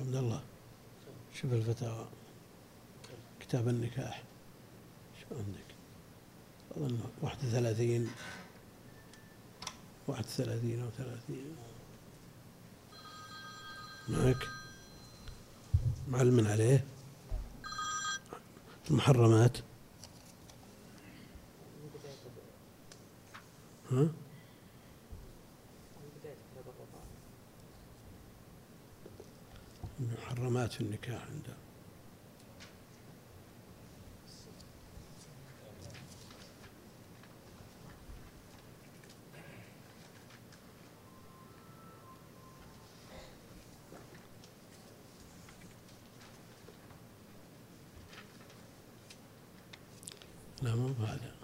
عبد الله. شوف الفتاوى كتاب النكاح. شو عندك؟ أظن واحد وثلاثين. واحد وثلاثين أو ثلاثين. معك معلم عليه. المحرمات. ها؟ في النكاح عنده لا مو بهذا.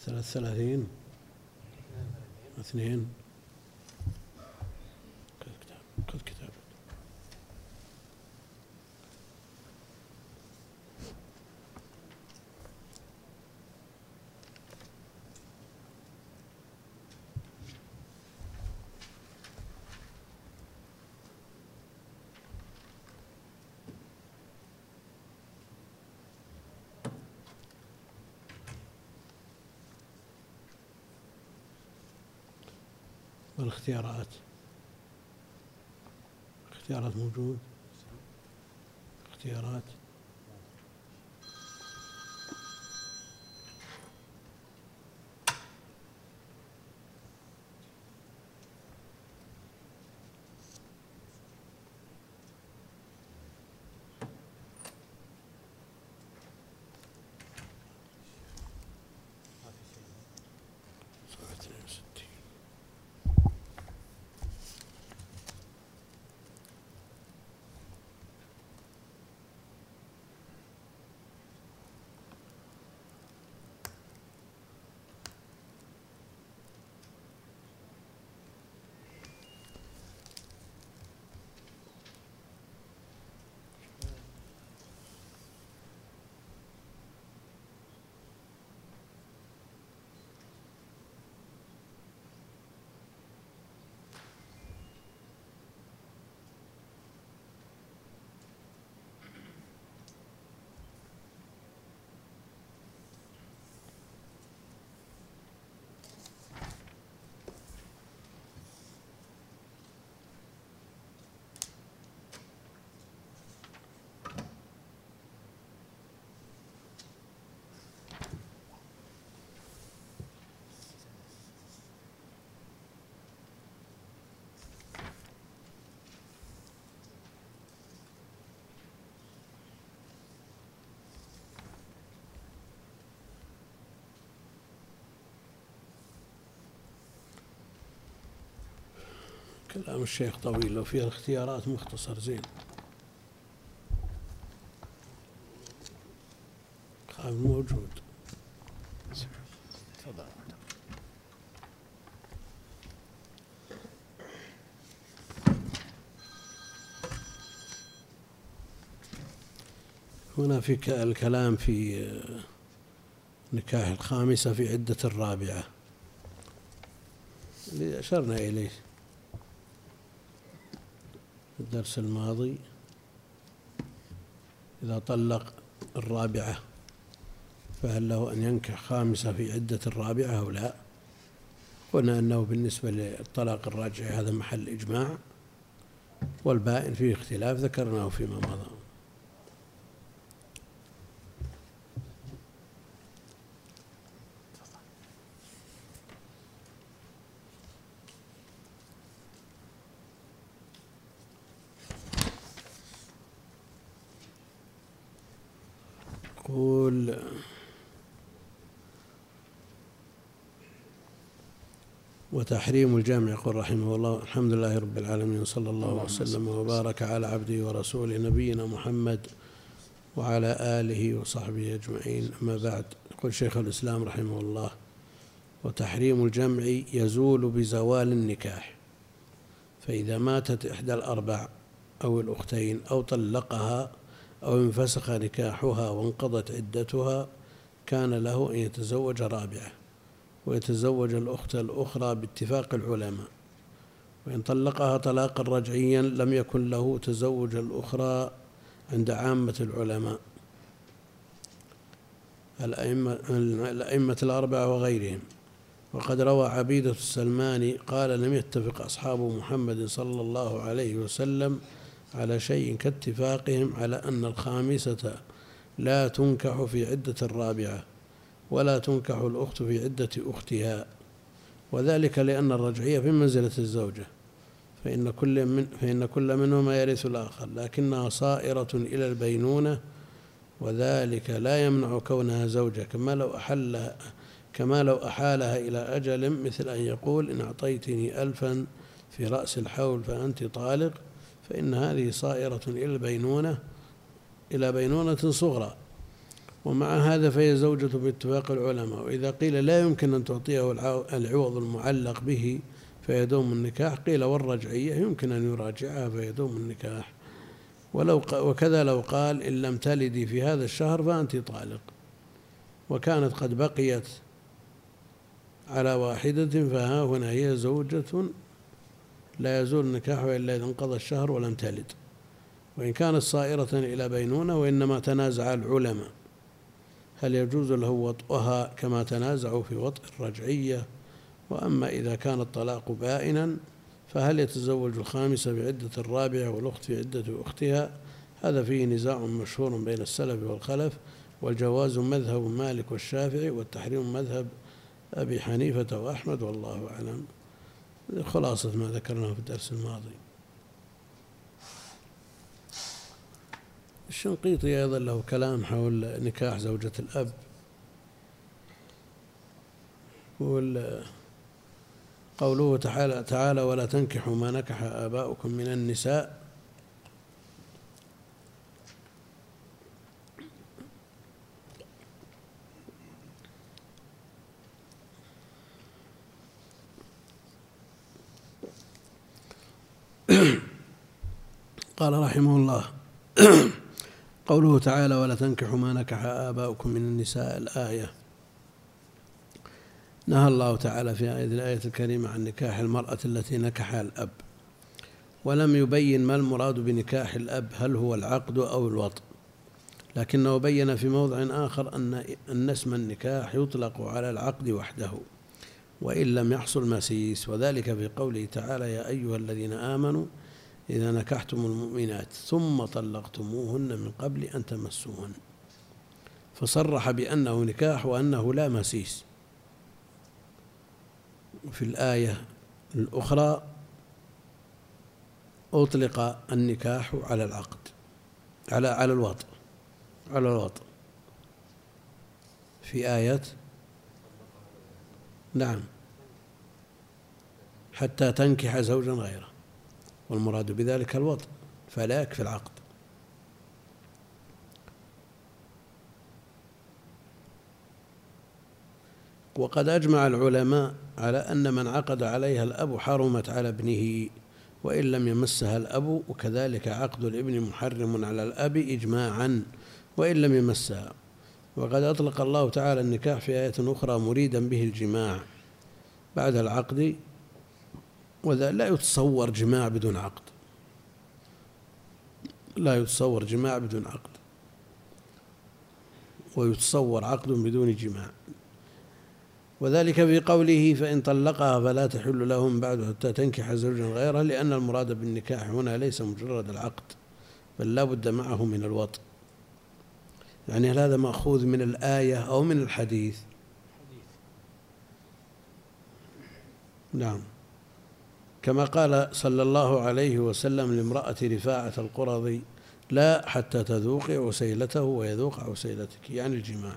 ثلاث ثلاثين. اثنين. والاختيارات. اختيارات موجود. اختيارات. كلام الشيخ طويل لو فيها الاختيارات مختصر زين. خاف موجود. تفضل هنا في الكلام في آه، نكاح الخامسة في عدة الرابعة. اللي أشرنا إليه. الدرس الماضي إذا طلق الرابعة فهل له أن ينكح خامسة في عدة الرابعة أو لا؟ قلنا أنه بالنسبة للطلاق الراجع هذا محل إجماع والبائن فيه اختلاف ذكرناه فيما مضى يقول وتحريم الجامع يقول رحمه الله الحمد لله رب العالمين صلى الله وسلم. وبارك على عبده ورسوله نبينا محمد وعلى آله وصحبه أجمعين. أما بعد يقول شيخ الإسلام رحمه الله وتحريم الجمع يزول بزوال النكاح فإذا ماتت إحدى الأربع أو الأختين أو طلقها أو انفسخ نكاحها وانقضت عدتها كان له أن يتزوج رابعة. ويتزوج الأخت الأخرى باتفاق العلماء. وإن طلقها طلاقا رجعيا لم يكن له تزوج الأخرى عند عامة العلماء. الأئمة, الأئمة الأربعة وغيرهم. وقد روى عبيدة السلماني قال لم يتفق أصحاب محمد صلى الله عليه وسلم على شيء كاتفاقهم على أن الخامسة لا تنكح في عدة الرابعة. ولا تنكح الأخت في عدة أختها. وذلك لأن الرجعية في منزلة الزوجة. فإن كل من فإن كل منهما يرث الآخر لكنها صائرة إلى البينونة وذلك لا يمنع كونها زوجة كما لو أحل كما لو أحالها إلى أجل مثل أن يقول إن أعطيتني ألفا في رأس الحول فأنت طالق فإن هذه صائرة إلى البينونة إلى بينونة صغرى. ومع هذا فهي زوجة باتفاق العلماء. وإذا قيل لا يمكن أن تعطيه العوض المعلق به فيدوم النكاح قيل والرجعية يمكن أن يراجعها فيدوم النكاح. ولو وكذا لو قال إن لم تلدي في هذا الشهر فأنت طالق. وكانت قد بقيت على واحدة فها هنا هي زوجة لا يزول النكاح إلا إذا انقضى الشهر ولم تلد. وإن كانت صائرة إلى بينونة وإنما تنازع العلماء. هل يجوز له وطئها كما تنازعوا في وطئ الرجعية؟ وأما إذا كان الطلاق بائنا فهل يتزوج الخامسة بعدة الرابعة والأخت في عدة أختها؟ هذا فيه نزاع مشهور بين السلف والخلف والجواز مذهب مالك والشافعي والتحريم مذهب أبي حنيفة وأحمد والله أعلم. خلاصة ما ذكرناه في الدرس الماضي. الشنقيطي أيضا له كلام حول نكاح زوجة الأب. قوله تعالى تعالى ولا تنكحوا ما نكح آباؤكم من النساء. قال رحمه الله قوله تعالى ولا تنكحوا ما نكح آباؤكم من النساء. الآية نهى الله تعالى في هذه الآية الكريمة عن نكاح المرأة التي نكحها الأب ولم يبين ما المراد بنكاح الأب هل هو العقد أو الوطء. لكنه بين في موضع آخر أن أن اسم النكاح يطلق على العقد وحده وإن لم يحصل مسيس وذلك في قوله تعالى يا أيها الذين آمنوا إذا نكحتم المؤمنات ثم طلقتموهن من قبل أن تمسوهن. فصرح بأنه نكاح وأنه لا مسيس. في الآية الأخرى أطلق النكاح على العقد على على الوطء على الوطء. في آية نعم حتى تنكح زوجا غيره. والمراد بذلك الوطء فلا يكفي العقد. وقد أجمع العلماء على أن من عقد عليها الأب حرمت على ابنه وإن لم يمسها الأب وكذلك عقد الابن محرم على الأب إجماعا وإن لم يمسها. وقد أطلق الله تعالى النكاح في آية أخرى مريدا به الجماع. بعد العقد وذا لا يتصور جماع بدون عقد. لا يتصور جماع بدون عقد. ويتصور عقد بدون جماع. وذلك في قوله فإن طلقها فلا تحل لهم بعد حتى تنكح زوجا غيره لأن المراد بالنكاح هنا ليس مجرد العقد بل لا بد معه من الوطء يعني هل هذا مأخوذ من الآية أو من الحديث؟ نعم. كما قال صلى الله عليه وسلم لامرأة رفاعة القرظي لا حتى تذوقي عسيلته ويذوق عسيلتك يعني الجماع.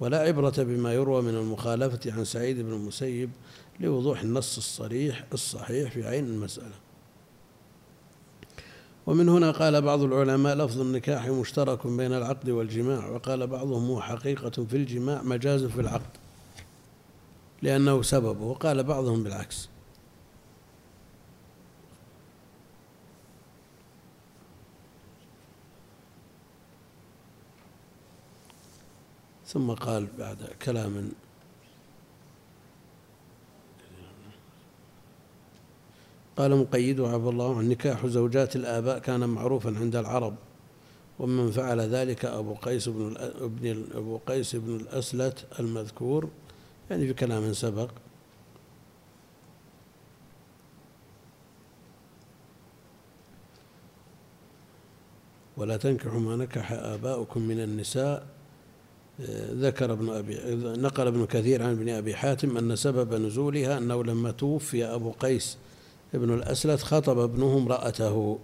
ولا عبرة بما يروى من المخالفة عن سعيد بن المسيب لوضوح النص الصريح الصحيح في عين المسألة. ومن هنا قال بعض العلماء لفظ النكاح مشترك بين العقد والجماع وقال بعضهم هو حقيقة في الجماع مجاز في العقد لأنه سببه وقال بعضهم بالعكس. ثم قال بعد كلام قال مقيد عفى الله عن نكاح زوجات الآباء كان معروفا عند العرب ومن فعل ذلك أبو قيس بن ابن أبو قيس بن الأسلت المذكور يعني في كلام سبق. ولا تنكحوا ما نكح آباؤكم من النساء ذكر ابن أبي نقل ابن كثير عن ابن أبي حاتم أن سبب نزولها أنه لما توفي أبو قيس ابن الأسلت خطب ابنه امرأته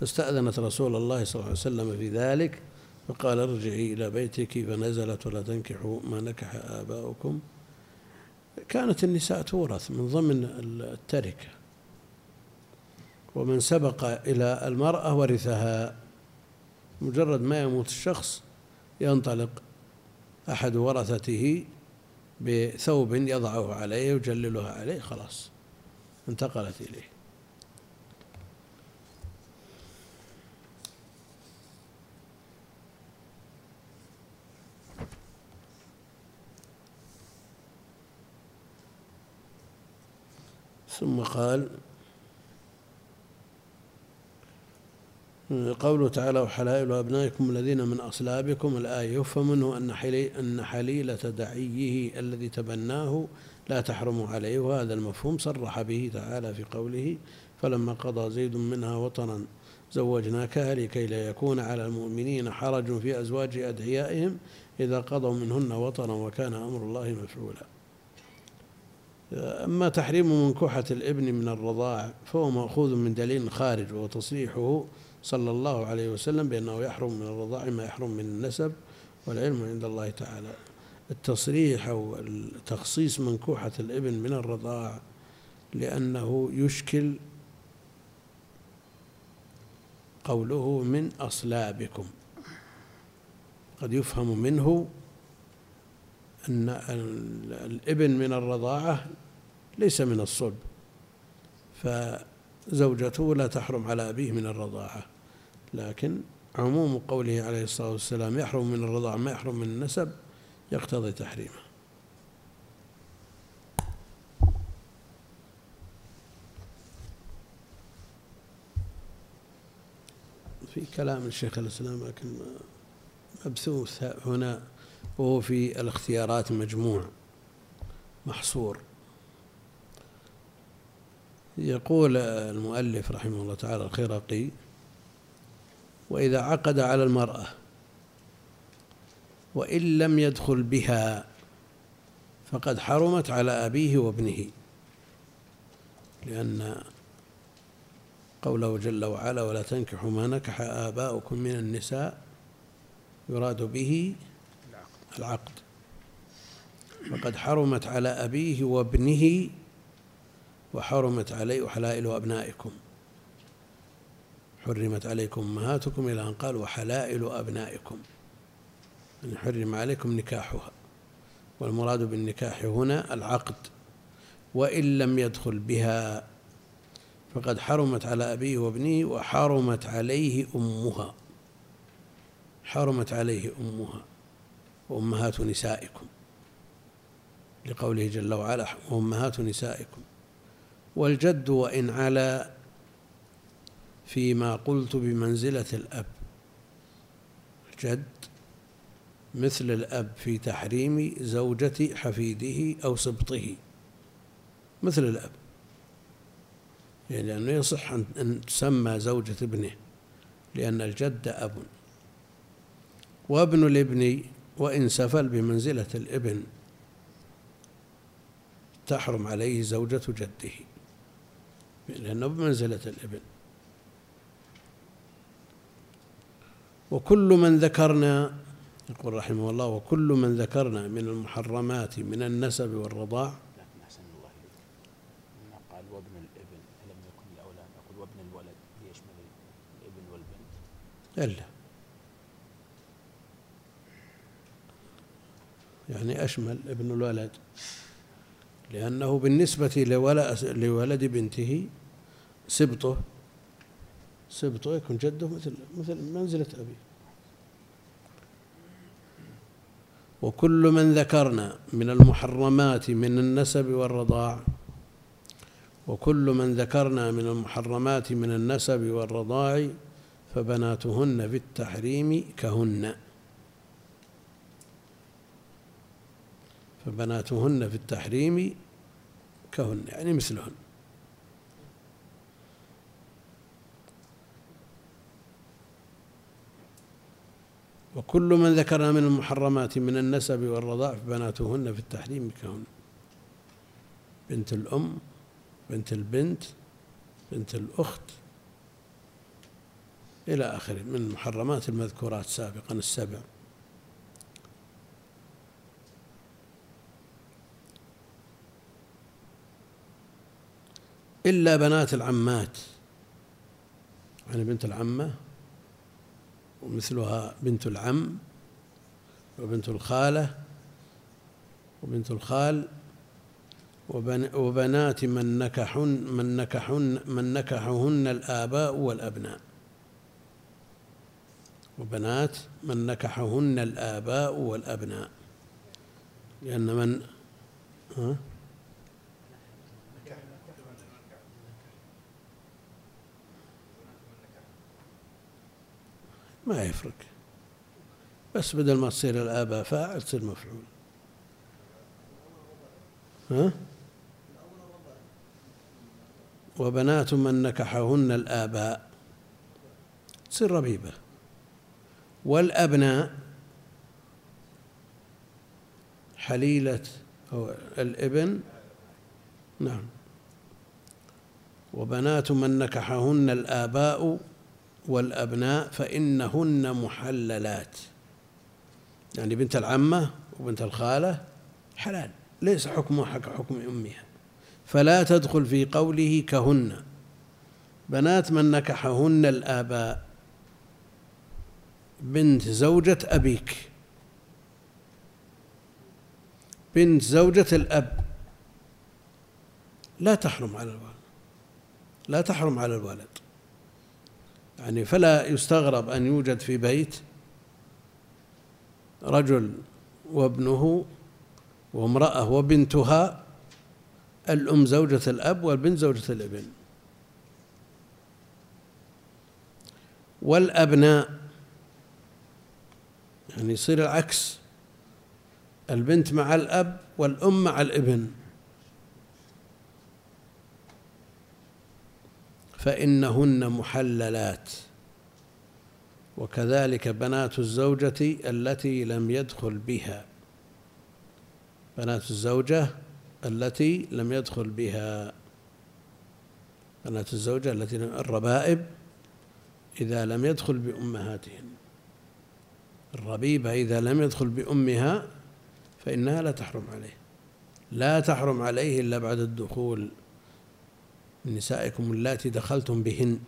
فاستأذنت رسول الله صلى الله عليه وسلم في ذلك فقال ارجعي إلى بيتك فنزلت ولا تنكحوا ما نكح آباؤكم. كانت النساء تورث من ضمن التركة ومن سبق إلى المرأة ورثها مجرد ما يموت الشخص ينطلق أحد ورثته بثوب يضعه عليه يجللها عليه خلاص انتقلت إليه. ثم قال قوله تعالى وحلائل أبنائكم الذين من أصلابكم الآية يفهم منه أن أن حليلة دعيه الذي تبناه لا تحرم عليه وهذا المفهوم صرح به تعالى في قوله فلما قضى زيد منها وطنا زوجناكها لكي لا يكون على المؤمنين حرج في أزواج أدعيائهم إذا قضوا منهن وطنا وكان أمر الله مفعولا أما تحريم منكوحة الإبن من الرضاع فهو مأخوذ من دليل خارج وتصريحه صلى الله عليه وسلم بأنه يحرم من الرضاع ما يحرم من النسب والعلم عند الله تعالى. التصريح أو تخصيص منكوحة الإبن من الرضاع لأنه يشكل قوله من أصلابكم. قد يفهم منه أن الإبن من الرضاعة ليس من الصلب فزوجته لا تحرم على أبيه من الرضاعة. لكن عموم قوله عليه الصلاة والسلام يحرم من الرضاعة ما يحرم من النسب يقتضي تحريمه. في كلام الشيخ الإسلام لكن مبثوث هنا وهو في الاختيارات مجموع محصور. يقول المؤلف رحمه الله تعالى الخرقي وإذا عقد على المرأة وإن لم يدخل بها فقد حرمت على أبيه وابنه لأن قوله جل وعلا ولا تنكحوا ما نكح آباؤكم من النساء يراد به العقد. فقد حرمت على أبيه وابنه وحرمت عليه حلائل أبنائكم. حرمت عليكم أمهاتكم إلى أن قال وحلائل أبنائكم. يعني حرم عليكم نكاحها. والمراد بالنكاح هنا العقد. وإن لم يدخل بها فقد حرمت على أبيه وابنه وحرمت عليه أمها. حرمت عليه أمها وأمهات نسائكم. لقوله جل وعلا وأمهات نسائكم. والجد وإن علا فيما قلت بمنزلة الأب. الجد مثل الأب في تحريم زوجة حفيده أو سبطه. مثل الأب. يعني لأنه يصح أن تسمى زوجة ابنه لأن الجد أب. وابن الابن وإن سفل بمنزلة الابن تحرم عليه زوجة جده لأنه بمنزلة الابن. وكل من ذكرنا يقول رحمه الله وكل من ذكرنا من المحرمات من النسب والرضاع. لكن أحسن الله إليك. قال وابن الإبن فلم يكن الأولاد أقول وابن الولد ليشمل الإبن والبنت؟ إلا. يعني أشمل ابن الولد لأنه بالنسبة لولد بنته سبطه سبطه يكون جده مثل مثل منزلة أبيه وكل من ذكرنا من المحرمات من النسب والرضاع. وكل من ذكرنا من المحرمات من النسب والرضاع فبناتهن في التحريم كهن. فبناتهن في التحريم كهن يعني مثلهن. وكل من ذكرنا من المحرمات من النسب والرضاع فبناتهن في التحريم كهن بنت الأم بنت البنت بنت الأخت إلى آخره من المحرمات المذكورات سابقا السبع. إلا بنات العمات يعني بنت العمة ومثلها بنت العم وبنت الخالة وبنت الخال وبنات من نكحن من نكحن من نكحهن الآباء والأبناء. وبنات من نكحهن الآباء والأبناء. لأن من ها؟ ما يفرق. بس بدل ما تصير الآباء فاعل تصير مفعول. ها؟ وبنات من نكحهن الآباء تصير ربيبة. والأبناء حليلة أو الابن نعم. وبنات من نكحهن الآباء والأبناء فإنهن محللات. يعني بنت العمة وبنت الخالة حلال ليس حكمها كحكم أمها. فلا تدخل في قوله كهن. بنات من نكحهن الآباء. بنت زوجة أبيك. بنت زوجة الأب. لا تحرم على الولد لا تحرم على الولد يعني فلا يستغرب أن يوجد في بيت رجل وابنه وامرأة وبنتها الأم زوجة الأب والبنت زوجة الابن. والأبناء يعني يصير العكس البنت مع الأب والأم مع الابن. فإنهن محللات. وكذلك بنات الزوجة التي لم يدخل بها. بنات الزوجة التي لم يدخل بها. بنات الزوجة التي الربائب إذا لم يدخل بأمهاتهن. الربيبة إذا لم يدخل بأمها فإنها لا تحرم عليه. لا تحرم عليه إلا بعد الدخول. من نسائكم اللاتي دخلتم بهن.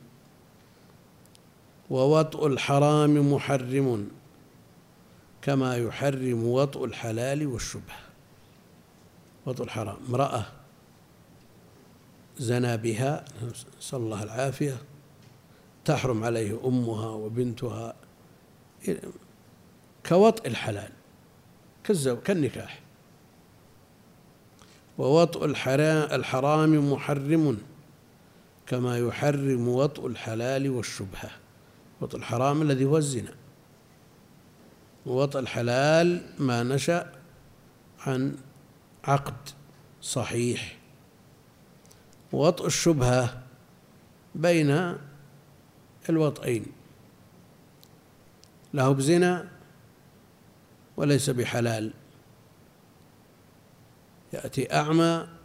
ووطء الحرام محرم كما يحرم وطء الحلال والشبهة وطء الحرام امرأة زنى بها نسأل الله العافية تحرم عليه أمها وبنتها كوطء الحلال كالنكاح. ووطء الحرام محرم. كما يحرم وطء الحلال والشبهة. وطء الحرام الذي هو الزنا. ووطء الحلال ما نشأ عن عقد صحيح. وطء الشبهة بين الوطئين. له بزنا وليس بحلال. يأتي أعمى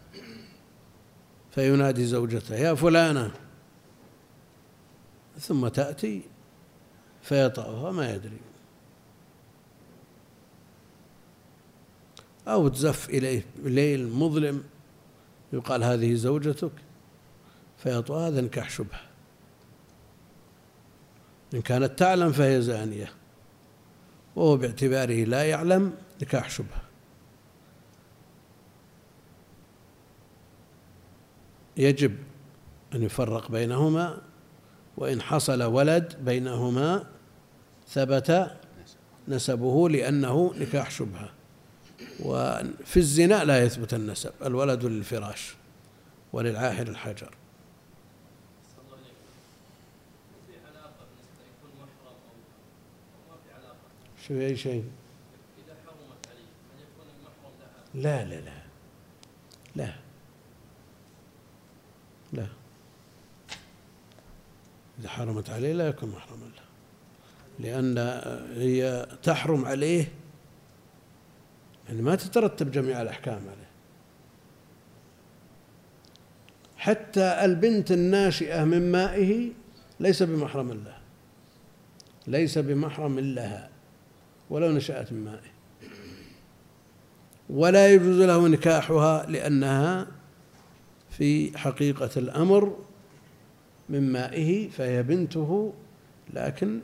فينادي زوجته يا فلانة. ثم تأتي فيطأها ما يدري. أو تزف إليه ليل مظلم يقال هذه زوجتك. فيطأ هذا نكاح شبهة إن كانت تعلم فهي زانية. وهو باعتباره لا يعلم نكاح شبهة يجب أن يفرق بينهما وإن حصل ولد بينهما ثبت نسبه لأنه نكاح شبهة. وفي الزنا لا يثبت النسب الولد للفراش وللعاهر الحجر. شو أي شيء؟ إذا حرمت عليه هل يكون المحرم لها؟ لا لا لا لا. لا. إذا حرمت عليه لا يكون محرما له. لأن هي تحرم عليه يعني ما تترتب جميع الأحكام عليه. حتى البنت الناشئة من مائه ليس بمحرم لها ليس بمحرم لها ولو نشأت من مائه. ولا يجوز له نكاحها لأنها في حقيقة الأمر من مائه فهي بنته لكن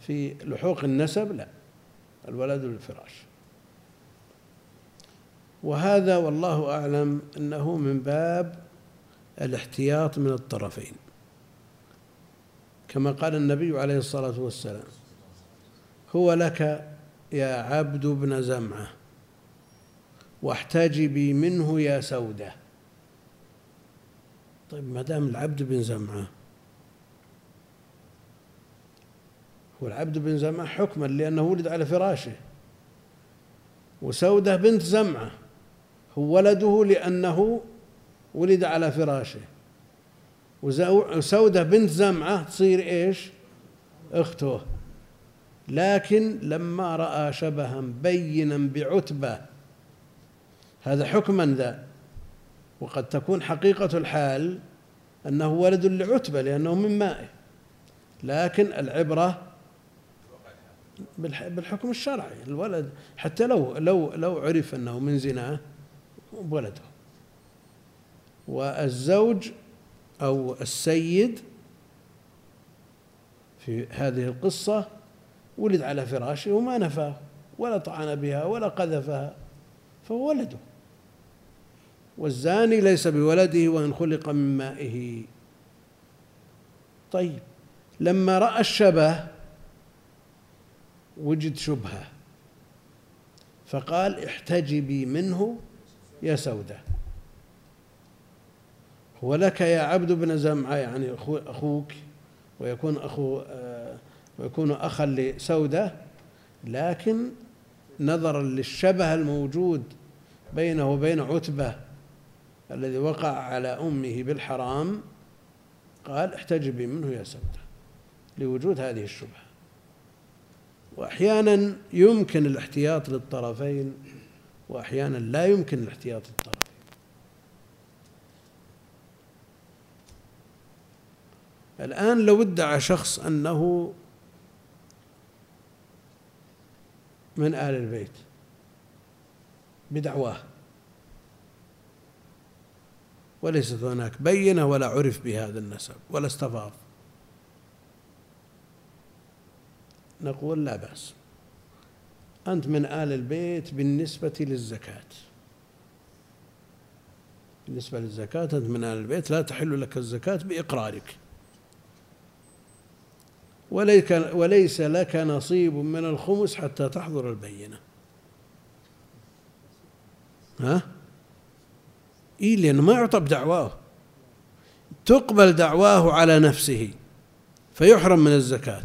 في لحوق النسب لا الولد للفراش. وهذا والله أعلم أنه من باب الاحتياط من الطرفين. كما قال النبي عليه الصلاة والسلام هو لك يا عبد بن زمعة واحتجبي منه يا سودة. طيب ما دام العبد بن زمعة. هو العبد بن زمعة حكما لأنه ولد على فراشه. وسودة بنت زمعة هو ولده لأنه ولد على فراشه. وسودة بنت زمعة تصير إيش؟ أخته. لكن لما رأى شبها بينا بعتبة هذا حكما ذا. وقد تكون حقيقة الحال أنه ولد لعتبة لأنه من مائه لكن العبرة بالحكم الشرعي الولد حتى لو لو لو عرف أنه من زناه ولده. والزوج أو السيد في هذه القصة ولد على فراشه وما نفاه ولا طعن بها ولا قذفها فهو ولده. والزاني ليس بولده وإن خلق من مائه. طيب لما رأى الشبه وجد شبهة فقال احتجبي منه يا سودة. هو لك يا عبد بن زمعة يعني أخوك ويكون أخو آه، ويكون أخا لسودة لكن نظرا للشبه الموجود بينه وبين عتبة الذي وقع على أمه بالحرام قال احتجبي منه يا سودة لوجود هذه الشبهة. وأحيانا يمكن الاحتياط للطرفين وأحيانا لا يمكن الاحتياط للطرفين. الآن لو ادعى شخص أنه من آل البيت بدعواه وليست هناك بينة ولا عرف بهذا النسب ولا استفاض. نقول لا بأس. أنت من آل البيت بالنسبة للزكاة. بالنسبة للزكاة أنت من آل البيت لا تحل لك الزكاة بإقرارك. وليس لك نصيب من الخمس حتى تحضر البينة. ها؟ إيه لأنه ما يعطى بدعواه تقبل دعواه على نفسه فيحرم من الزكاة.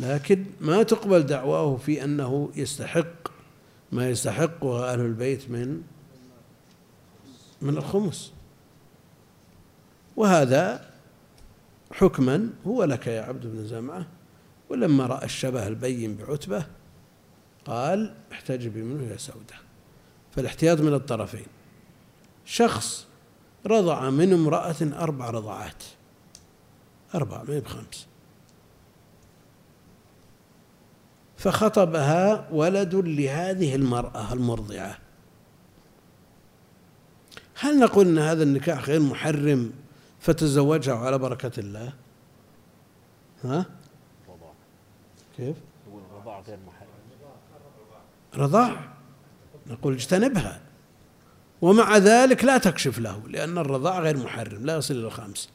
لكن ما تقبل دعواه في أنه يستحق ما يستحقه أهل البيت من من الخمس. وهذا حكما هو لك يا عبد بن زمعة. ولما رأى الشبه البين بعتبة قال احتجبي منه يا سودة. فالاحتياط من الطرفين. شخص رضع من امرأة أربع رضعات. أربع ما بخمس. فخطبها ولد لهذه المرأة المرضعة. هل نقول أن هذا النكاح غير محرم فتزوجها على بركة الله؟ ها؟ رضاع كيف الرضاع غير محرم. رضاع؟ نقول اجتنبها. ومع ذلك لا تكشف له لأن الرضاع غير محرم لا يصل إلى الخمس.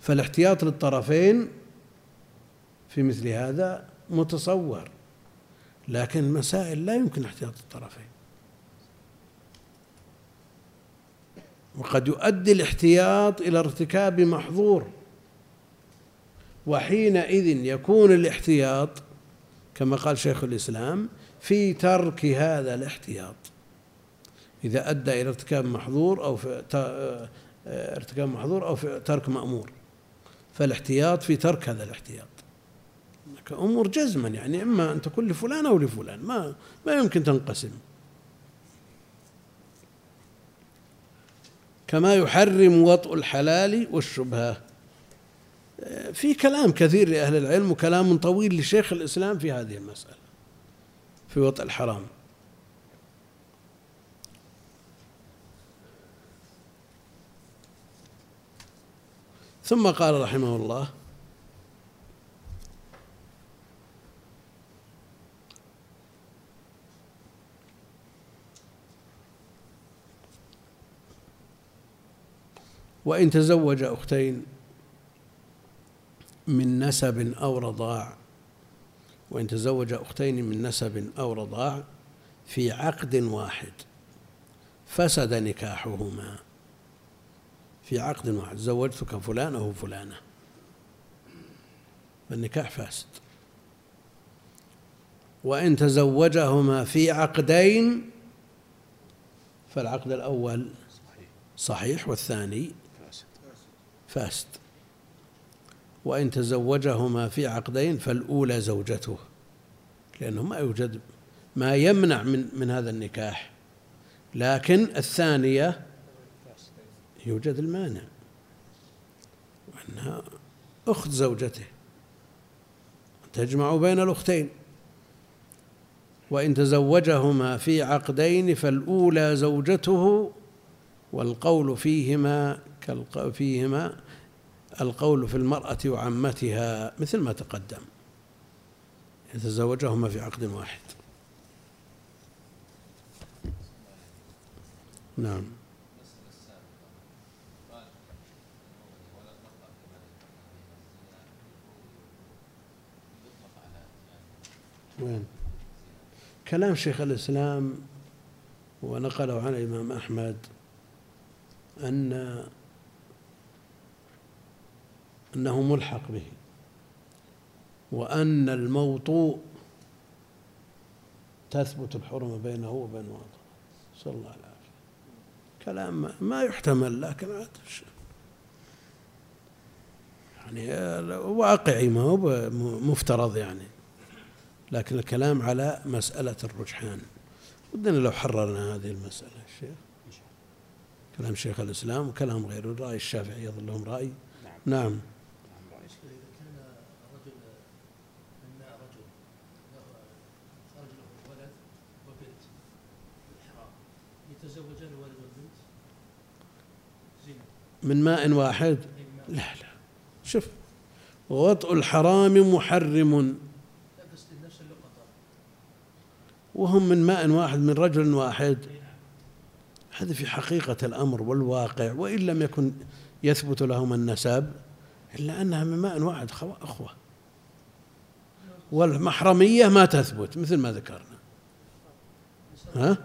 فالاحتياط للطرفين في مثل هذا متصور لكن مسائل لا يمكن احتياط الطرفين. وقد يؤدي الاحتياط إلى ارتكاب محظور وحينئذ يكون الاحتياط كما قال شيخ الإسلام في ترك هذا الاحتياط. إذا أدى إلى ارتكاب محظور أو في ارتكاب محظور أو في ترك مأمور. فالاحتياط في ترك هذا الاحتياط. أمور جزما يعني إما أن تكون لفلان أو لفلان ما ما يمكن تنقسم. كما يحرم وطء الحلال والشبهة. في كلام كثير لأهل العلم وكلام طويل لشيخ الإسلام في هذه المسألة. في وطء الحرام. ثم قال رحمه الله وإن تزوج أختين من نسب أو رضاع وإن تزوج أختين من نسب أو رضاع في عقد واحد فسد نكاحهما. في عقد واحد زوجتك فلان أو فلانة. فالنكاح فاسد. وإن تزوجهما في عقدين فالعقد الأول صحيح. والثاني فاسد. وإن تزوجهما في عقدين فالأولى زوجته لأنه ما يوجد ما يمنع من من هذا النكاح. لكن الثانية يوجد المانع وأنها أخت زوجته تجمع بين الأختين. وإن تزوجهما في عقدين فالأولى زوجته والقول فيهما فيهما القول في المرأة وعمتها مثل ما تقدم يتزوجهما في عقد واحد. نعم. وين؟ كلام شيخ الإسلام ونقله عن الإمام أحمد أن أنه ملحق به وأن الموطوء تثبت الحرمة بينه وبين وضعه صلى الله عليه وسلم كلام ما يحتمل لكن يعني واقعي ما هو مفترض يعني. لكن الكلام على مسألة الرجحان. ودنا لو حررنا هذه المسألة الشيخ كلام شيخ الإسلام وكلام غيره. الرأي الشافعي يظل لهم رأي. نعم, نعم. من ماء واحد؟ لا لا. شوف ووطء الحرام محرم. وهم من ماء واحد من رجل واحد. هذا في حقيقة الأمر والواقع وإن لم يكن يثبت لهم النسب إلا أنها من ماء واحد أخوة. والمحرمية ما تثبت مثل ما ذكرنا. ها؟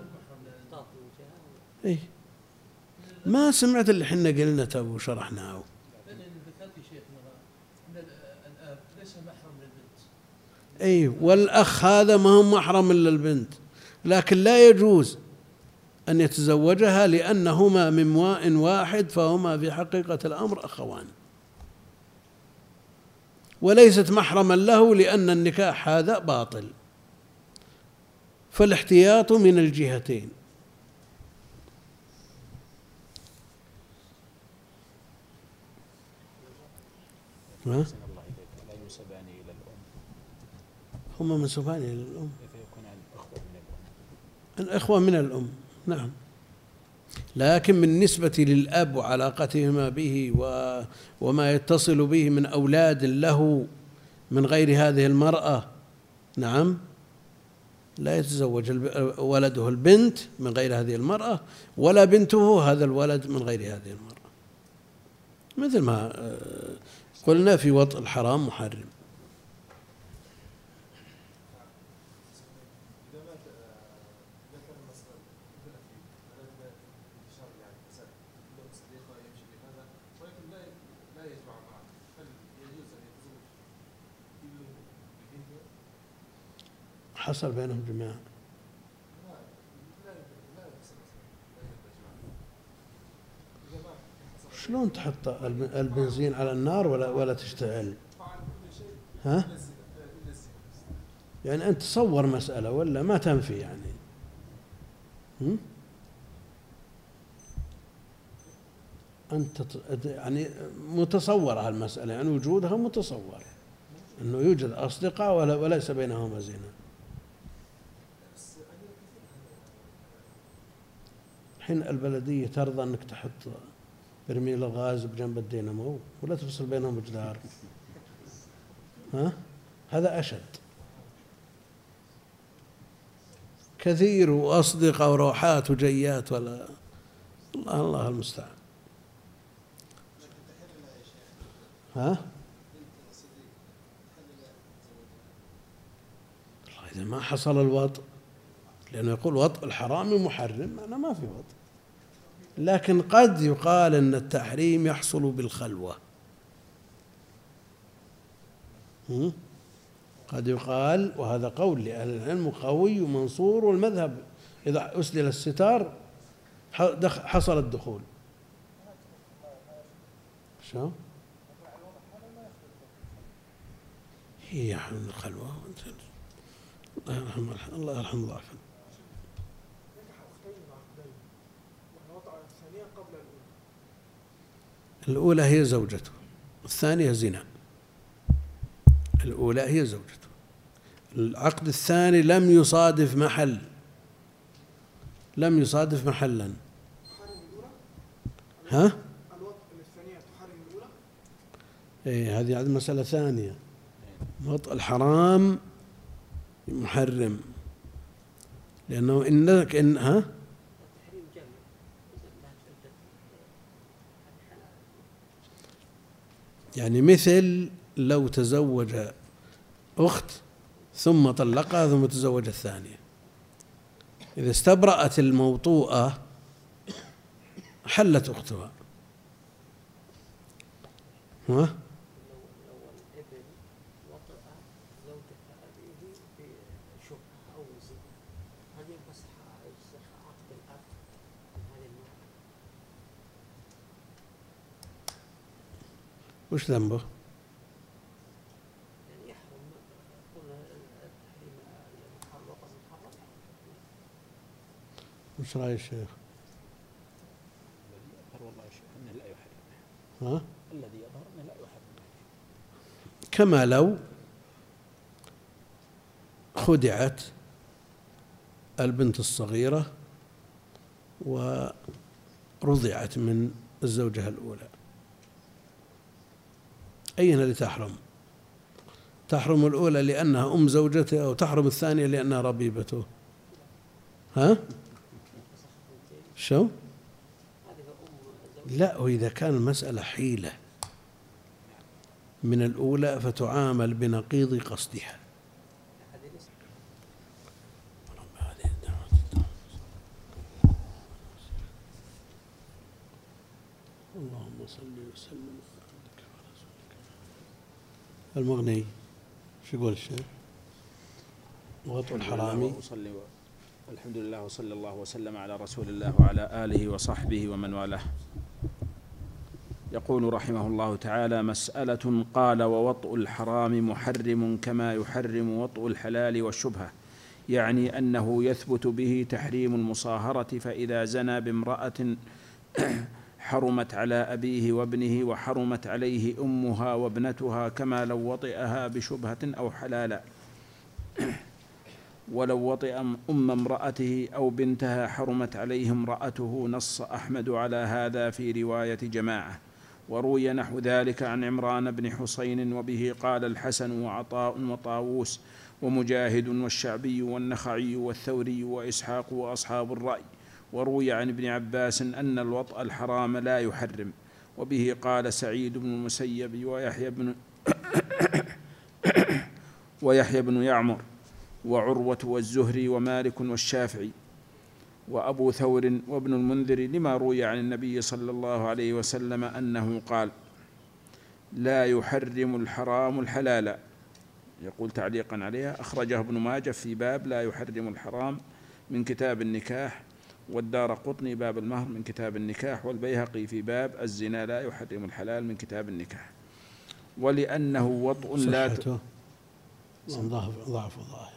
إيه. ما سمعت اللي حنا قلنا تو وشرحناه إي والأخ هذا ما هو محرم إلا البنت لكن لا يجوز أن يتزوجها لأنهما من ماء واحد فهما في حقيقة الأمر أخوان. وليست محرما له لأن النكاح هذا باطل. فالاحتياط من الجهتين. ها؟ هم منسوبان إلى الأم. الإخوة من الأم؟ نعم. لكن بالنسبة للأب وعلاقتهما به وما يتصل به من أولاد له من غير هذه المرأة نعم لا يتزوج ولده البنت من غير هذه المرأة ولا بنته هذا الولد من غير هذه المرأة. مثل ما آه، قلنا في وطء الحرام محرم. حصل بينهم جماع شلون تحط البنزين على النار ولا ولا تشتعل؟ ها؟ يعني أنت تصور مسألة ولا ما تنفي يعني؟ هم؟ أنت يعني متصورة المسألة يعني وجودها متصور أنه يوجد أصدقاء وليس بينهما زنا حين البلدية ترضى أنك تحط برميل الغاز بجنب الدينامو ولا تفصل بينهم بجدار ها؟ هذا أشد. كثير وأصدقاء وروحات وجيات ولا. الله الله المستعان. ها؟ إذا ما حصل الوطء لأنه يقول وطء الحرام محرم أنا ما في وطء لكن قد يقال أن التحريم يحصل بالخلوة. قد يقال وهذا قول لأهل العلم قوي ومنصور والمذهب إذا أسدل الستار حصل الدخول. شو؟ هي الخلوة. الله يرحم الله يرحم ضعفا الأولى هي زوجته الثانية زنا. الأولى هي زوجته. العقد الثاني لم يصادف محل. لم يصادف محلا. ها؟ إيه هذه مسألة ثانية. وطء الحرام محرم. لأنه إنك إن ها؟ يعني مثل لو تزوج أخت ثم طلقها ثم تزوج الثانية إذا استبرأت الموطوءة حلت أختها ها؟ وش ذنبه؟ وش رأي الشيخ؟ والله شيخ انه لا يحرم ها؟ الذي يظهر انه لا يحرم كما لو خدعت البنت الصغيرة ورضعت من الزوجة الأولى أين اللي تحرم؟ تحرم الأولى لأنها أم زوجته أو تحرم الثانية لأنها ربيبته. ها؟ شو؟ لا وإذا كان المسألة حيلة من الأولى فتعامل بنقيض قصدها. اللهم صل وسلم. المغني. شو يقول الشيخ؟ وطء الحرامي وصلي الحمد لله وصلى الله وسلم على رسول الله وعلى آله وصحبه ومن والاه. يقول رحمه الله تعالى مسألة قال ووطء الحرام محرم كما يحرم وطء الحلال والشبهة. يعني أنه يثبت به تحريم المصاهرة فإذا زنى بامرأة حرمت على أبيه وابنه وحرمت عليه أمها وابنتها كما لو وطئها بشبهة أو حلالا. ولو وطئ أم امرأته أو بنتها حرمت عليه امرأته نص أحمد على هذا في رواية جماعة. وروي نحو ذلك عن عمران بن حسين وبه قال الحسن وعطاء وطاووس ومجاهد والشعبي والنخعي والثوري وإسحاق وأصحاب الرأي. وروي عن ابن عباس أن الوطأ الحرام لا يحرم وبه قال سعيد بن المسيب ويحيى بن ويحيى بن يعمر وعروة والزهري ومالك والشافعي وأبو ثور وابن المنذر لما روي عن النبي صلى الله عليه وسلم أنه قال لا يحرم الحرام الحلال. يقول تعليقا عليها. أخرجه ابن ماجه في باب لا يحرم الحرام من كتاب النكاح. والدار قطني باب المهر من كتاب النكاح والبيهقي في باب الزنا لا يحرم الحلال من كتاب النكاح. ولأنه وطء لا صحته. ضعف ضعف ظاهر.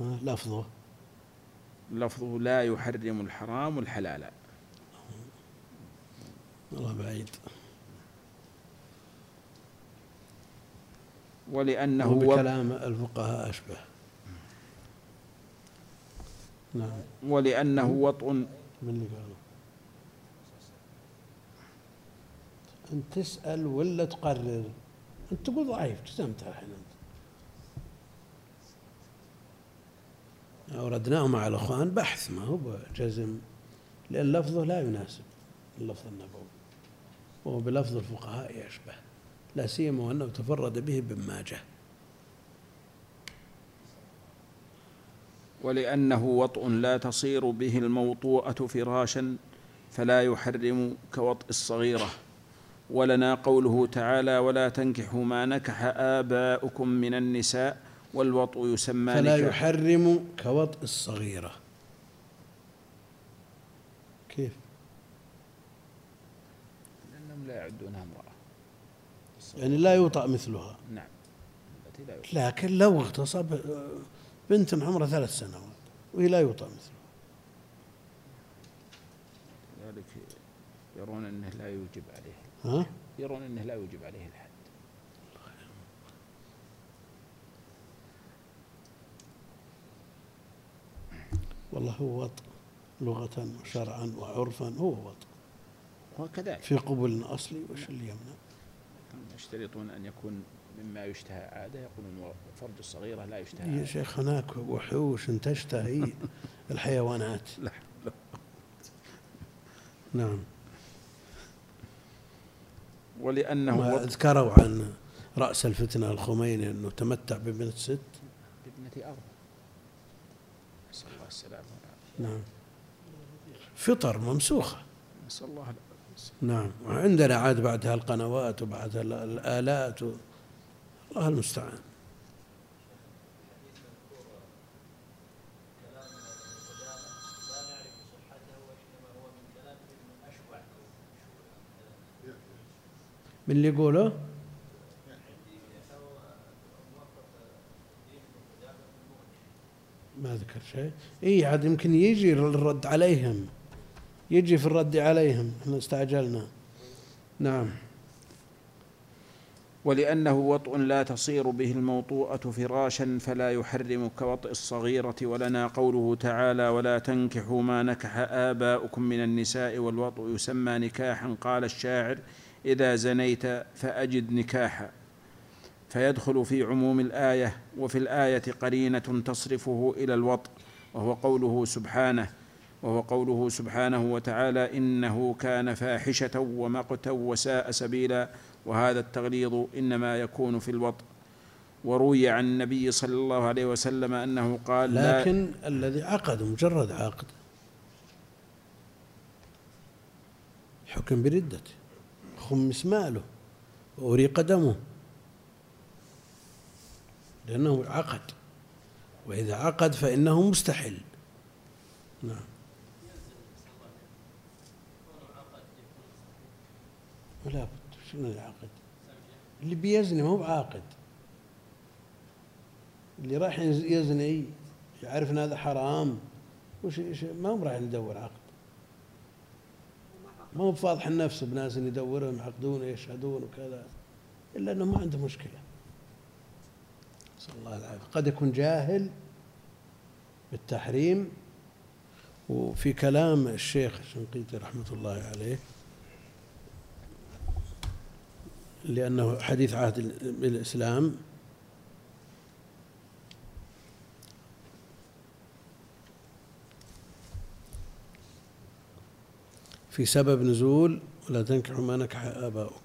لفظه. لفظه لا يحرم الحرام الحلال. والله بعيد. ولأنه هو وطء بكلام الفقهاء أشبه. نعم. ولأنه وطء من اللي قالوا أنت تسأل ولا تقرر؟ أنت تقول ضعيف جزمت الحين أنت؟ أوردناه مع الأخوان بحث ما هو جزم لأن لفظه لا يناسب اللفظ النبوي. وهو بلفظ الفقهاء يشبه لا سيما وأنه تفرد به ابن ماجه ولأنه وطء لا تصير به الموطوءة فراشا فلا يحرم كوطء الصغيرة. ولنا قوله تعالى ولا تنكحوا ما نكح آباؤكم من النساء والوطء يسمى فلا نكاح. يحرم كوطء الصغيرة. كيف؟ لأنهم لا يعدونها امرأة. يعني لا يوطأ مثلها. نعم. التي لا يعد لكن لو اغتصب بنت عمرها ثلاث سنوات وهي لا يوطأ مثلها ذلك يرون أنه لا يوجب عليه ها؟ يرون أنه لا يوجب عليه الحد. والله هو وطء لغة وشرعا وعرفا هو وطء وكذلك. في قبل أصلي وش اللي يمنع؟ يشترطون أن يكون مما يشتهى عادة يقولون فرج الصغيرة لا يشتهى يا عادة. شيخ هناك وحوش تشتهي الحيوانات. لا نعم. ولأنه ما ذكروا عن رأس الفتنة الخميني أنه تمتع ببنت ست؟ بابنة أرض. نسأل الله السلامة نعم. فطر ممسوخة. نسأل الله العافية. نعم. وعندنا عاد بعدها القنوات وبعدها ال- الآلات و... الله المستعان. من اللي يقوله؟ ما ذكر شيء. اي عاد يمكن يجي الرد عليهم. يجي في الرد عليهم. إحنا استعجلنا. نعم. ولأنه وطء لا تصير به الموطوءة فراشا فلا يحرم كوطء الصغيرة ولنا قوله تعالى ولا تنكحوا ما نكح آباؤكم من النساء والوطء يسمى نكاحا. قال الشاعر إذا زنيت فأجد نكاحا. فيدخل في عموم الآية وفي الآية قرينة تصرفه إلى الوطء وهو قوله سبحانه وهو قوله سبحانه وتعالى إنه كان فاحشة ومقتا وساء سبيلا. وهذا التغليظ إنما يكون في الوطء وروي عن النبي صلى الله عليه وسلم أنه قال لكن لا الذي عقد مجرد عقد. حكم بردته خمس ماله وأريق دمه. لأنه عقد. وإذا عقد فإنه مستحل. نعم. ولا بد. شنو العقد؟ اللي بيزني ما هو بعاقد. اللي راح يزني يعرف إن هذا حرام وش ما هو راح يدور عقد. ما هو فاضح النفس بناس يدورون يعقدون ويشهدون وكذا إلا إنه ما عنده مشكلة. نسأل الله العافية. قد يكون جاهل بالتحريم وفي كلام الشيخ الشنقيطي رحمة الله عليه لأنه حديث عهد بالإسلام في سبب نزول ولا تنكحوا ما نكح آباؤكم.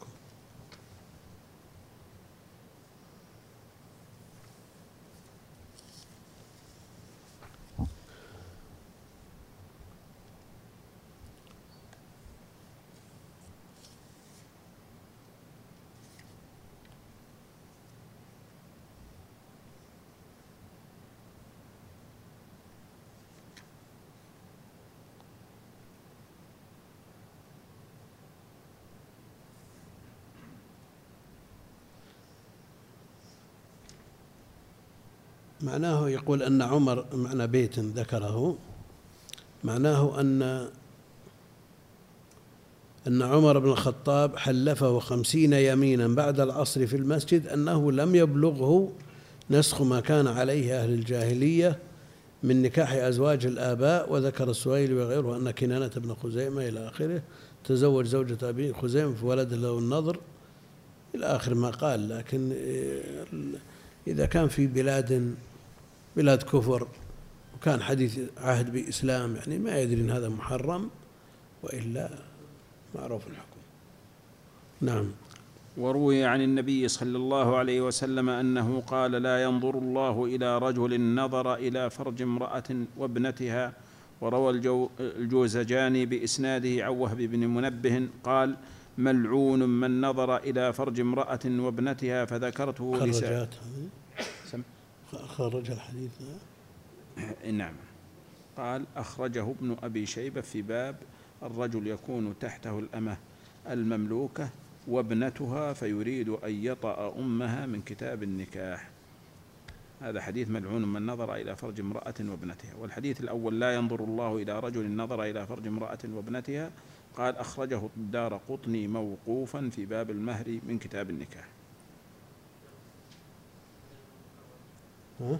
معناه يقول أن عمر معنى بيت ذكره معناه أن أن عمر بن الخطاب حلفه خمسين يمينا بعد العصر في المسجد أنه لم يبلغه نسخ ما كان عليه أهل الجاهلية من نكاح أزواج الآباء وذكر السويل وغيره أن كنانة بن خزيمة إلى آخره تزوج زوجة أبي خزيمة في ولد له النظر إلى آخر ما قال لكن إذا كان في بلاد بلاد كفر وكان حديث عهد بإسلام يعني ما يدري أن هذا محرم وإلا معروف الحكم. نعم. وروي عن النبي صلى الله عليه وسلم أنه قال لا ينظر الله إلى رجل نظر إلى فرج امرأة وابنتها. وروى الجوزجاني بإسناده عن وهب بن منبه قال ملعون من نظر إلى فرج امرأة وابنتها فذكرته لسان خرج الحديث. نعم. قال أخرجه ابن أبي شيبة في باب الرجل يكون تحته الأمة المملوكة وابنتها فيريد أن يطأ أمها من كتاب النكاح. هذا حديث ملعون من نظر إلى فرج امرأة وابنتها. والحديث الأول لا ينظر الله إلى رجل نظر إلى فرج امرأة وابنتها. قال أخرجه الدار قطني موقوفا في باب المهر من كتاب النكاح. ها؟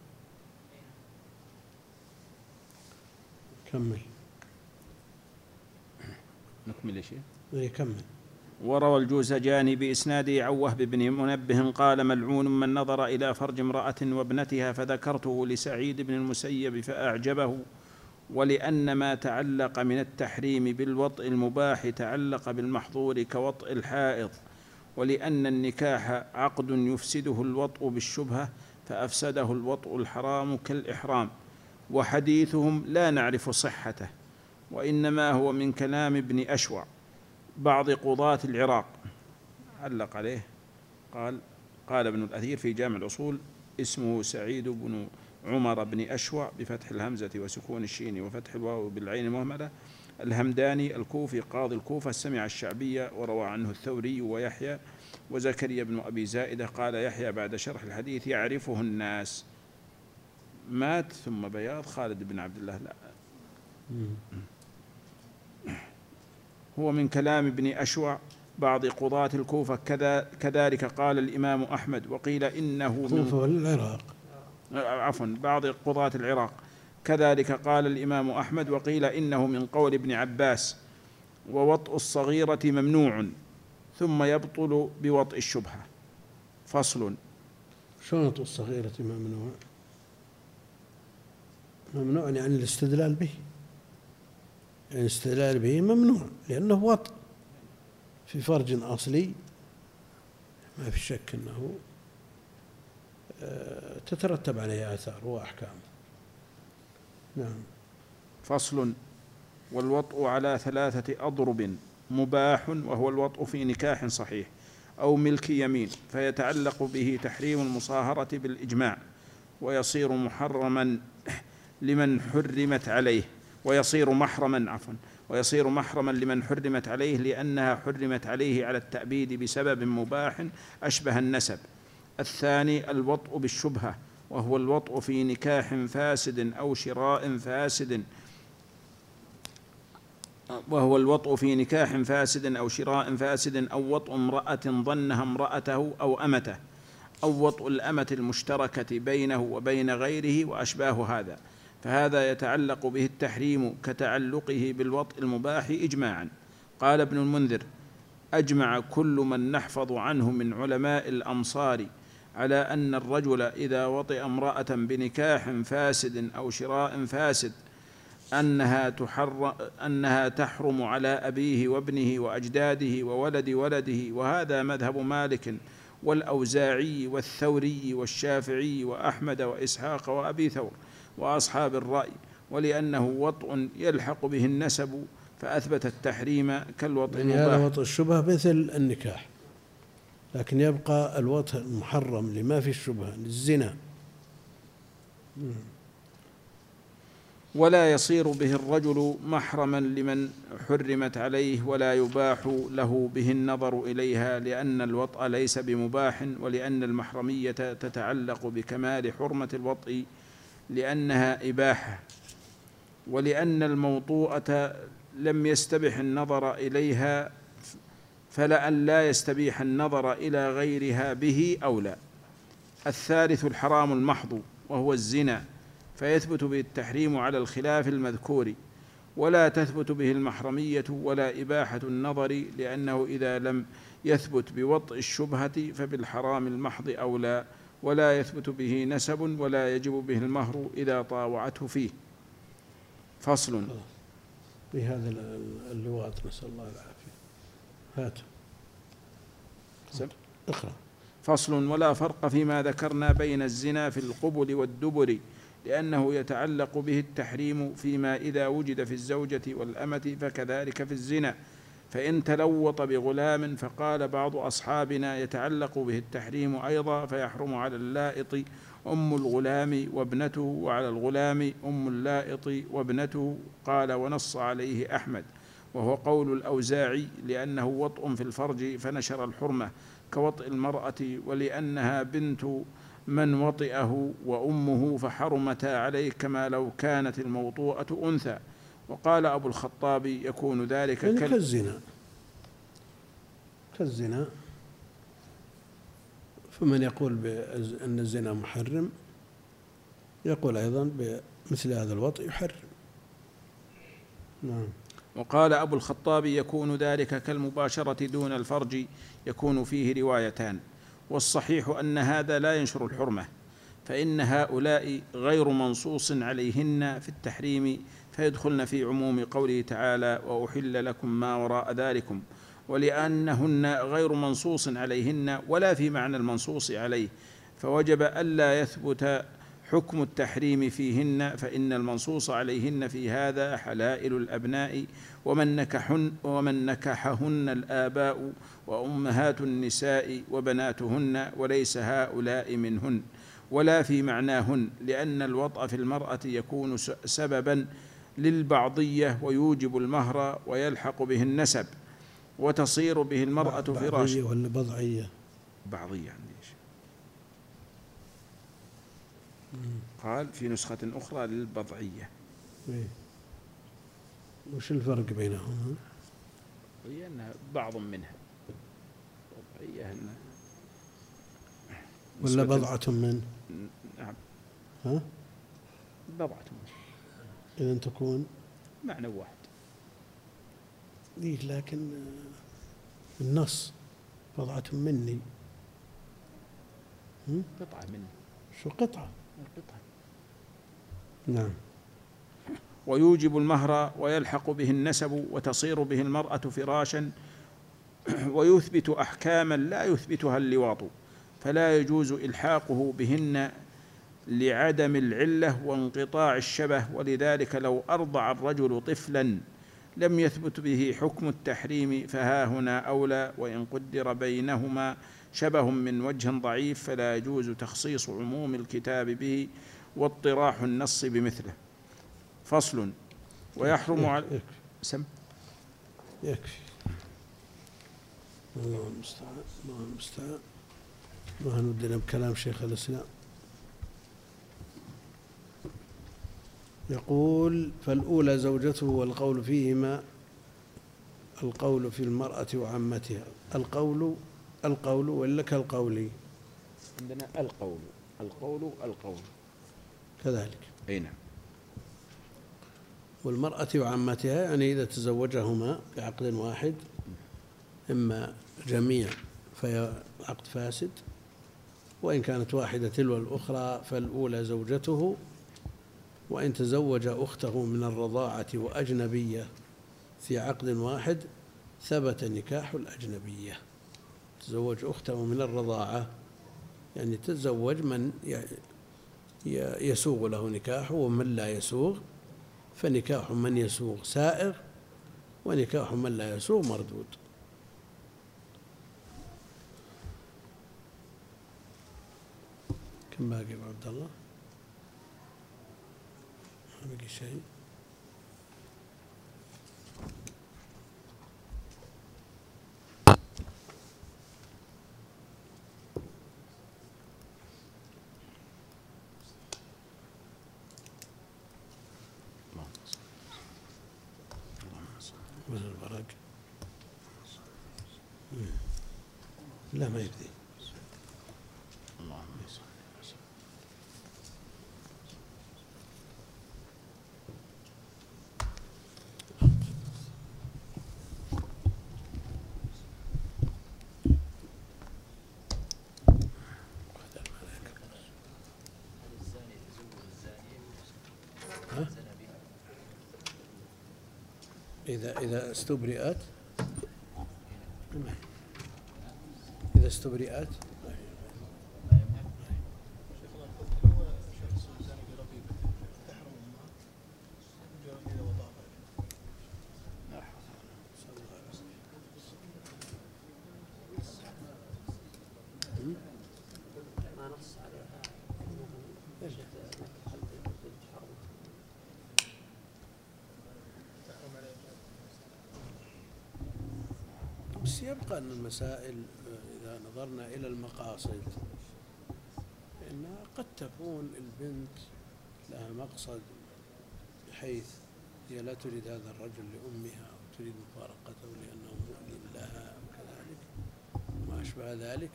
كمل. نكمل يا شيخ. اي كمل. وروى الجوزجاني بإسناده عن وهب بن منبه قال ملعون من نظر إلى فرج امرأة وابنتها فذكرته لسعيد بن المسيب فأعجبه ولأن ما تعلق من التحريم بالوطء المباح تعلق بالمحظور كوطء الحائض ولأن النكاح عقد يفسده الوطء بالشبهة فأفسده الوطء الحرام كالإحرام. وحديثهم لا نعرف صحته وإنما هو من كلام ابن أشوع بعض قضاة العراق. علق عليه قال قال ابن الأثير في جامع الأصول اسمه سعيد بن عمر بن أشوع بفتح الهمزة وسكون الشين وفتح الواو بالعين المهملة الهمداني الكوفي قاضي الكوفة سمع الشعبية وروى عنه الثوري ويحيى وزكريا بن أبي زائدة قال يحيى بعد شرح الحديث يعرفه الناس. مات ثم بياض خالد بن عبد الله. لا. هو من كلام ابن أشوع بعض قضاة الكوفة كذا كذلك قال الإمام أحمد وقيل إنه من الكوفة والعراق. عفوا بعض قضاة العراق. كذلك قال الإمام أحمد وقيل إنه من قول ابن عباس ووطء الصغيرة ممنوع ثم يبطل بوطء الشبهة. فصل. شنط الصغيرة ممنوع؟ ممنوع يعني الاستدلال به. يعني الاستدلال به ممنوع لأنه وطء في فرج أصلي ما في شك أنه آه، تترتب عليه آثار وأحكام. نعم. فصل والوطء على ثلاثة أضرب مباح وهو الوطء في نكاح صحيح أو ملك يمين فيتعلق به تحريم المصاهرة بالإجماع ويصير محرما لمن حرمت عليه ويصير محرما عفوا ويصير محرما لمن حرمت عليه لأنها حرمت عليه على التأبيد بسبب مباح أشبه النسب. الثاني الوطء بالشبهة وهو الوطء في نكاح فاسد أو شراء فاسد. وهو الوطء في نكاح فاسد أو شراء فاسد أو وطء امرأة ظنها امرأته أو أمته أو وطء الأمة المشتركة بينه وبين غيره وأشباه هذا. فهذا يتعلق به التحريم كتعلقه بالوطء المباح إجماعا. قال ابن المنذر أجمع كل من نحفظ عنه من علماء الأمصار على أن الرجل إذا وطئ امرأة بنكاح فاسد أو شراء فاسد أنها تحر أنها تحرم على أبيه وابنه وأجداده وولد ولده. وهذا مذهب مالك والأوزاعي والثوري والشافعي وأحمد وإسحاق وأبي ثور. وأصحاب الرأي ولأنه وطء يلحق به النسب فأثبت التحريم كالوطء يعني هذا وطء الشبهة مثل النكاح. لكن يبقى الوطء المحرم لما في الشبهة للزنا. ولا يصير به الرجل محرما لمن حرمت عليه ولا يباح له به النظر إليها لأن الوطء ليس بمباح ولأن المحرمية تتعلق بكمال حرمة الوطء لأنها إباحة ولأن الموطوءة لم يستبح النظر إليها فلأن لا يستبيح النظر إلى غيرها به أولى الثالث الحرام المحض وهو الزنا فيثبت به التحريم على الخلاف المذكور ولا تثبت به المحرمية ولا إباحة النظر لأنه إذا لم يثبت بوطء الشبهة فبالحرام المحض أولى ولا يثبت به نسب ولا يجب به المهر إذا طاوعته فيه. فصل. بهذا اللواط نسأل الله العافية. هات اقرأ. فصل. ولا فرق فيما ذكرنا بين الزنا في القبل والدبر لأنه يتعلق به التحريم فيما إذا وجد في الزوجة والأمة فكذلك في الزنا. فإن تلوط بغلام فقال بعض أصحابنا يتعلق به التحريم أيضا فيحرم على اللائط أم الغلام وابنته وعلى الغلام أم اللائط وابنته قال ونص عليه أحمد وهو قول الأوزاعي لأنه وطء في الفرج فنشر الحرمة كوطئ المرأة ولأنها بنت من وطئه وأمه فحرمتا عليه كما لو كانت الموطوءة أنثى وقال أبو الخطاب يكون ذلك يعني كالزنا. كالزنا. فمن يقول بأن الزنا محرم يقول أيضا بمثل هذا الوطء يحرم. نعم. وقال أبو الخطاب يكون ذلك كالمباشرة دون الفرج يكون فيه روايتان. والصحيح أن هذا لا ينشر الحرمة فإن هؤلاء غير منصوص عليهن في التحريم فيدخلن في عموم قوله تعالى وأحل لكم ما وراء ذلكم ولأنهن غير منصوص عليهن ولا في معنى المنصوص عليه فوجب ألا يثبت حكم التحريم فيهن فإن المنصوص عليهن في هذا حلائل الأبناء ومن نكحن ومن نكحهن الآباء وأمهات النساء وبناتهن وليس هؤلاء منهن ولا في معناهن لأن الوطأ في المرأة يكون سببا للبعضية ويوجب المهر ويلحق به النسب وتصير به المرأة فراش. ولا بضعية؟ بعضية عندي قال في نسخة أخرى للبضعية. إيه. وش الفرق بينهم؟ هي أنها بعض منها. بضعية أنها ولا بضعة من؟ نعم. ها؟ بضعة من. إذا تكون معنى واحد. إيه لكن النص بضعة مني. قطعة مني. شو قطعة؟ قطعة نعم. ويوجب المهر ويلحق به النسب وتصير به المرأة فراشا ويثبت أحكاما لا يثبتها اللواط فلا يجوز إلحاقه بهن لعدم العلة وانقطاع الشبه ولذلك لو أرضع الرجل طفلا لم يثبت به حكم التحريم فها هنا أولى وإن قدر بينهما شبه من وجه ضعيف فلا يجوز تخصيص عموم الكتاب به واطراح النص بمثله. فصل. ويحرم على سم. يكفي. الله المستعان الله المستعان ما هنودنا بكلام شيخ الإسلام؟ يقول فالأولى زوجته والقول فيهما القول في المرأة وعمتها. القول القول ولا كالقول؟ عندنا القول. القول القول كذلك. أي نعم. والمرأة وعمتها يعني إذا تزوجهما بعقد واحد إما جميع فهي عقد فاسد وإن كانت واحدة تلو الأخرى فالأولى زوجته وإن تزوج أخته من الرضاعة وأجنبية في عقد واحد ثبت نكاح الأجنبية تزوج أخته من الرضاعة يعني تتزوج من يسوغ له نكاحه ومن لا يسوغ فنكاح من يسوغ سائغ ونكاح من لا يسوغ مردود كم باقي عبد الله؟ بقي شيء. لا ما يبدي اللهم صل إذا إذا استبرئت. إذا استبرئت. أن المسائل إذا نظرنا إلى المقاصد فإنها قد تكون البنت لها مقصد بحيث هي لا تريد هذا الرجل لأمها أو تريد مفارقته لأنه مؤلم لها أو كذلك ما أشبه ذلك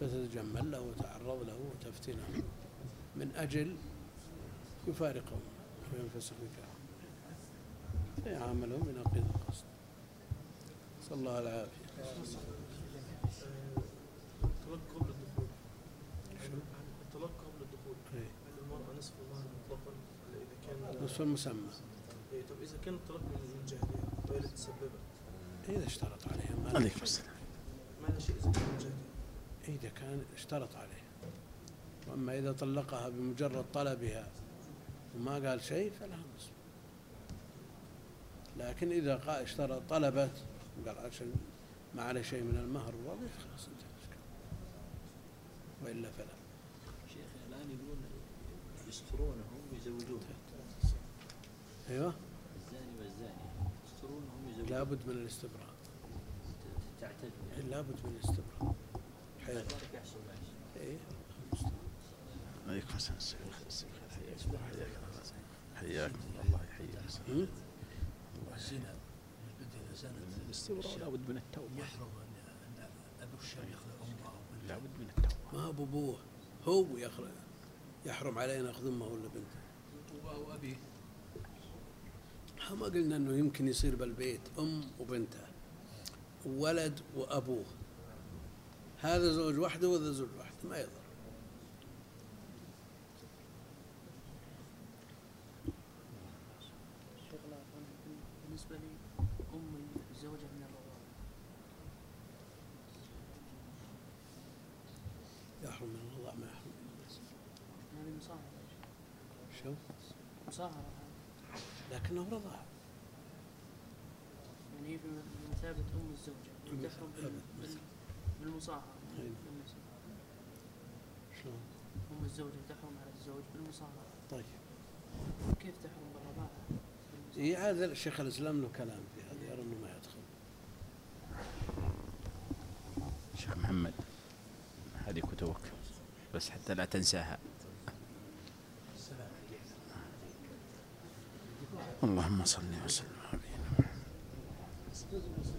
فتتجمل له وتعرض له وتفتنه. من أجل يفارقه وينفسخ نكاحه يعاملهم ينقض القصد. نسأل الله العافية نصف المسمى إيه طب إذا كان الطلاق من وهي اللي تسببها إذا اشترط عليها عليكم السلام ما لا شيء إذا كان جهتين إذا كان اشترط عليها وأما إذا طلقها بمجرد طلبها وما قال شيء فلها نصف. لكن إذا قال اشترط طلبت وقال عشان ما عليه شيء من المهر الوظيفة خلاص انتهى وإلا فلا. شيخ الآن يقولون يسترونهم ويزوجونهم أيوه. الزاني والزانية يسترونهم ويزوجونهم لابد من الاستبراء. تعتد يعني لابد من الاستبراء. حيض ذلك يحصل إيه. عليكم السلام. حياكم حياك حياكم الله. يحييك؟ الزنا الاستبراء لابد من التوبة. يحرم ياخذ امه أو بنته لابد من التوبة. ما هو بابوه هو يخرج. يحرم عليه ناخذ أمه ولا بنته. أو ابيه ما قلنا إنه يمكن يصير بالبيت أم وبنتها ولد وأبوه. هذا زوج وحده وهذا زوج وحده. ما يضر شيخ الله يرحمه، بالنسبة لي أم الزوجة من الرضاعة يحرم من الرضاع ما يحرم من النسب هذه مصاهرة شو؟ مصاهرة هذه. لكنه رضاع يعني هي بمثابة أم الزوجة. تحرم بالمصاهرة أي. بالنسبة. شلون؟ أم الزوجة تحرم على الزوج بالمصاهرة طيب. كيف تحرم بالرضاعة؟ إيه هذا الشيخ الإسلام له كلام في هذا يرى إنه ما يدخل. شيخ محمد هذه كتبك بس حتى لا تنساها. اللهم صل وسلم على نبينا محمد.